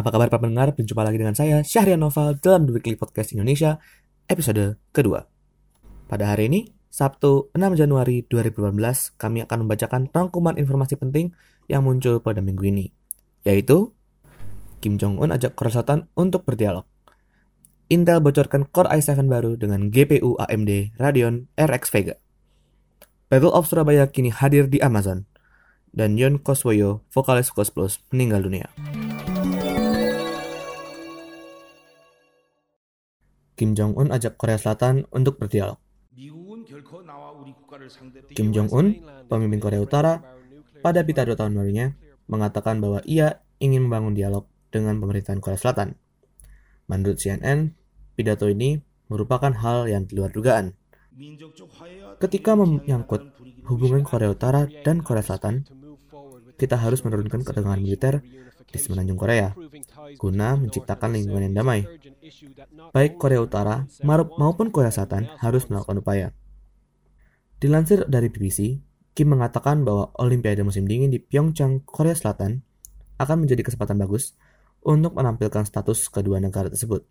Apa kabar para pendengar? Berjumpa lagi dengan saya, Syahrian Nova, dalam The Weekly Podcast Indonesia, episode kedua. Pada hari ini, Sabtu 6 Januari 2018, kami akan membacakan rangkuman informasi penting yang muncul pada minggu ini, yaitu Kim Jong-un ajak Korea Selatan untuk berdialog. Intel bocorkan Core i7 baru dengan GPU AMD Radeon RX Vega. Battle of Surabaya kini hadir di Amazon. Dan Yon Koswoyo, vokalis Ghost Plus, meninggal dunia. Kim Jong-un ajak Korea Selatan untuk berdialog. Kim Jong-un, pemimpin Korea Utara, pada pidato tahun barunya, mengatakan bahwa ia ingin membangun dialog dengan pemerintahan Korea Selatan. Menurut CNN, pidato ini merupakan hal yang di luar dugaan. Ketika menyangkut hubungan Korea Utara dan Korea Selatan, kita harus menurunkan ketegangan militer di semenanjung Korea, guna menciptakan lingkungan yang damai. Baik Korea Utara maupun Korea Selatan harus melakukan upaya. Dilansir dari BBC, Kim mengatakan bahwa Olimpiade musim dingin di Pyeongchang, Korea Selatan akan menjadi kesempatan bagus untuk menampilkan status kedua negara tersebut.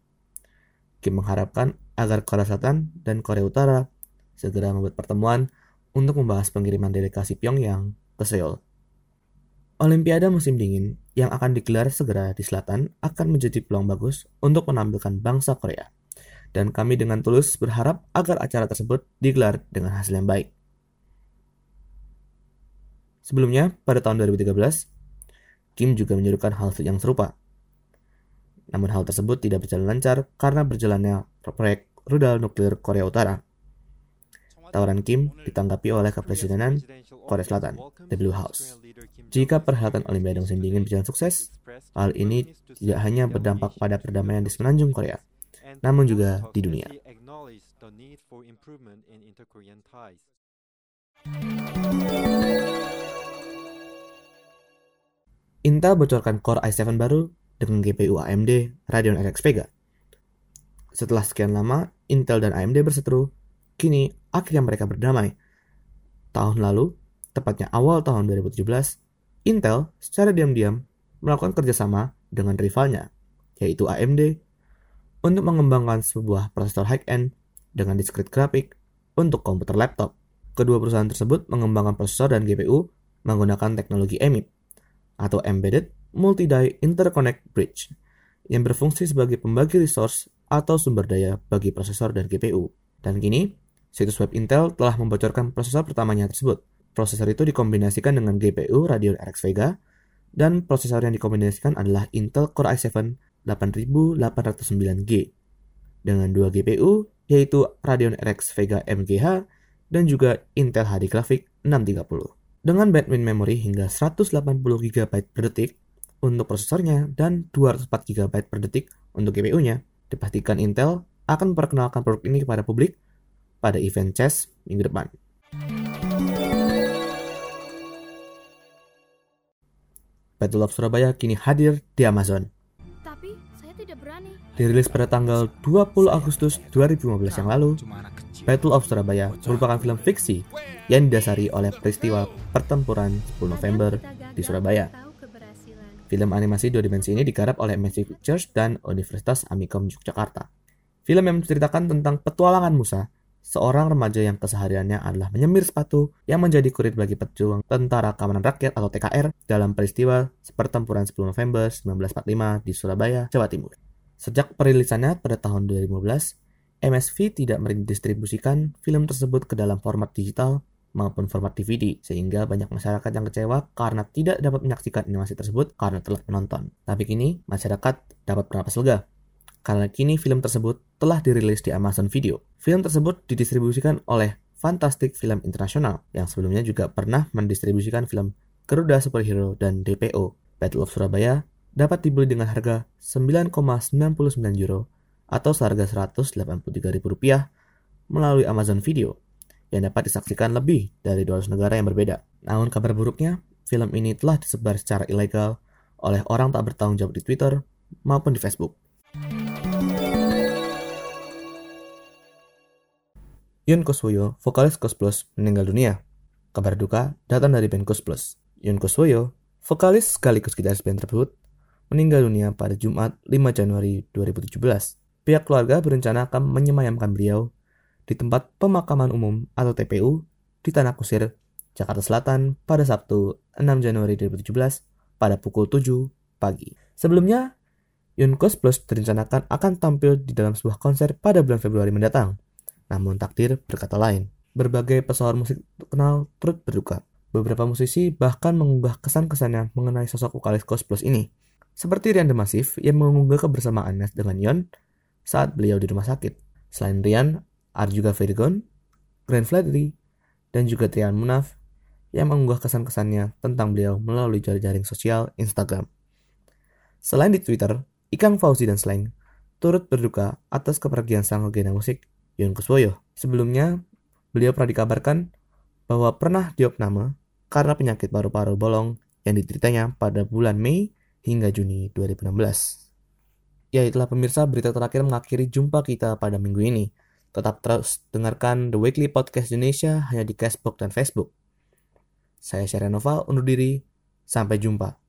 Kim mengharapkan agar Korea Selatan dan Korea Utara segera membuat pertemuan untuk membahas pengiriman delegasi Pyongyang ke Seoul. Olimpiade musim dingin yang akan digelar segera di selatan akan menjadi peluang bagus untuk menampilkan bangsa Korea. Dan kami dengan tulus berharap agar acara tersebut digelar dengan hasil yang baik. Sebelumnya, pada tahun 2013, Kim juga menyerukan hal yang serupa. Namun hal tersebut tidak berjalan lancar karena berjalannya proyek rudal nuklir Korea Utara. Tawaran Kim ditanggapi oleh Kepresidenan Korea Selatan, The Blue House. Jika perhelatan Olimpiade musim dingin berjalan sukses, hal ini tidak hanya berdampak pada perdamaian di semenanjung Korea, namun juga di dunia. Intel bocorkan Core i7 baru dengan GPU AMD Radeon RX Vega. Setelah sekian lama, Intel dan AMD berseteru, kini akhirnya mereka berdamai. Tahun lalu, tepatnya awal tahun 2017, Intel secara diam-diam melakukan kerjasama dengan rivalnya, yaitu AMD, untuk mengembangkan sebuah prosesor high-end dengan discrete grafik untuk komputer laptop. Kedua perusahaan tersebut mengembangkan prosesor dan GPU menggunakan teknologi EMIB, atau Embedded Multi-Die Interconnect Bridge, yang berfungsi sebagai pembagi resource atau sumber daya bagi prosesor dan GPU. Dan kini, situs web Intel telah membocorkan prosesor pertamanya tersebut, Prosesor itu dikombinasikan dengan GPU Radeon RX Vega, dan prosesor yang dikombinasikan adalah Intel Core i7 8809G dengan dua GPU yaitu Radeon RX Vega MGH dan juga Intel HD Graphic 630. Dengan bandwidth memory hingga 180 GB per detik untuk prosesornya dan 204 GB per detik untuk GPU-nya, dipastikan Intel akan memperkenalkan produk ini kepada publik pada event CES minggu depan. Battle of Surabaya kini hadir di Amazon. Tapi saya tidak berani. Dirilis pada tanggal 20 Agustus 2015 yang lalu, Battle of Surabaya merupakan film fiksi yang didasari oleh peristiwa pertempuran 10 November di Surabaya. Film animasi dua dimensi ini digarap oleh Magic Pictures dan Universitas Amikom Yogyakarta. Film yang menceritakan tentang petualangan Musa seorang remaja yang kesehariannya adalah menyemir sepatu yang menjadi kurit bagi pejuang Tentara Keamanan Rakyat atau TKR dalam peristiwa pertempuran 10 November 1945 di Surabaya, Jawa Timur. Sejak perilisannya pada tahun 2015, MSV tidak mendistribusikan film tersebut ke dalam format digital maupun format DVD, sehingga banyak masyarakat yang kecewa karena tidak dapat menyaksikan animasi tersebut karena telat menonton. Tapi kini, masyarakat dapat bernapas lega karena kini film tersebut telah dirilis di Amazon Video. Film tersebut didistribusikan oleh Fantastic Film International yang sebelumnya juga pernah mendistribusikan film Garuda Superhero dan DPO. Battle of Surabaya dapat dibeli dengan harga 9,99 euro atau seharga Rp183.000 melalui Amazon Video yang dapat disaksikan lebih dari 200 negara yang berbeda. Namun kabar buruknya, film ini telah disebar secara ilegal oleh orang tak bertanggung jawab di Twitter maupun di Facebook. Yun Koswoyo, vokalis Kos Plus, meninggal dunia. Kabar duka datang dari band Kos Plus. Yun Koswoyo, vokalis sekaligus gitaris band tersebut, meninggal dunia pada Jumat 5 Januari 2017. Pihak keluarga berencana akan menyemayamkan beliau di tempat pemakaman umum atau TPU di Tanah Kusir, Jakarta Selatan pada Sabtu 6 Januari 2017 pada pukul 7 pagi. Sebelumnya, Yunkos Plus direncanakan akan tampil di dalam sebuah konser pada bulan Februari mendatang. Namun takdir berkata lain. Berbagai pesawat musik terkenal turut berduka. Beberapa musisi bahkan mengunggah kesan-kesannya mengenai sosok vokalis Ghost Plus ini. Seperti Rian The Massive yang mengunggah kebersamaannya dengan Yon saat beliau di rumah sakit. Selain Rian, ada juga Virgon, Grand Flattery, dan juga Trian Munaf yang mengunggah kesan-kesannya tentang beliau melalui jaring-jaring sosial Instagram. Selain di Twitter, Ikang Fauzi dan Slang turut berduka atas kepergian sang legenda musik Yun Kuswoyo. Sebelumnya, beliau pernah dikabarkan bahwa pernah diopname karena penyakit paru-paru bolong yang diteritanya pada bulan Mei hingga Juni 2016. Ya itulah pemirsa berita terakhir mengakhiri jumpa kita pada minggu ini. Tetap terus dengarkan The Weekly Podcast Indonesia hanya di Cashbox dan Facebook. Saya Syarianova undur diri. Sampai jumpa.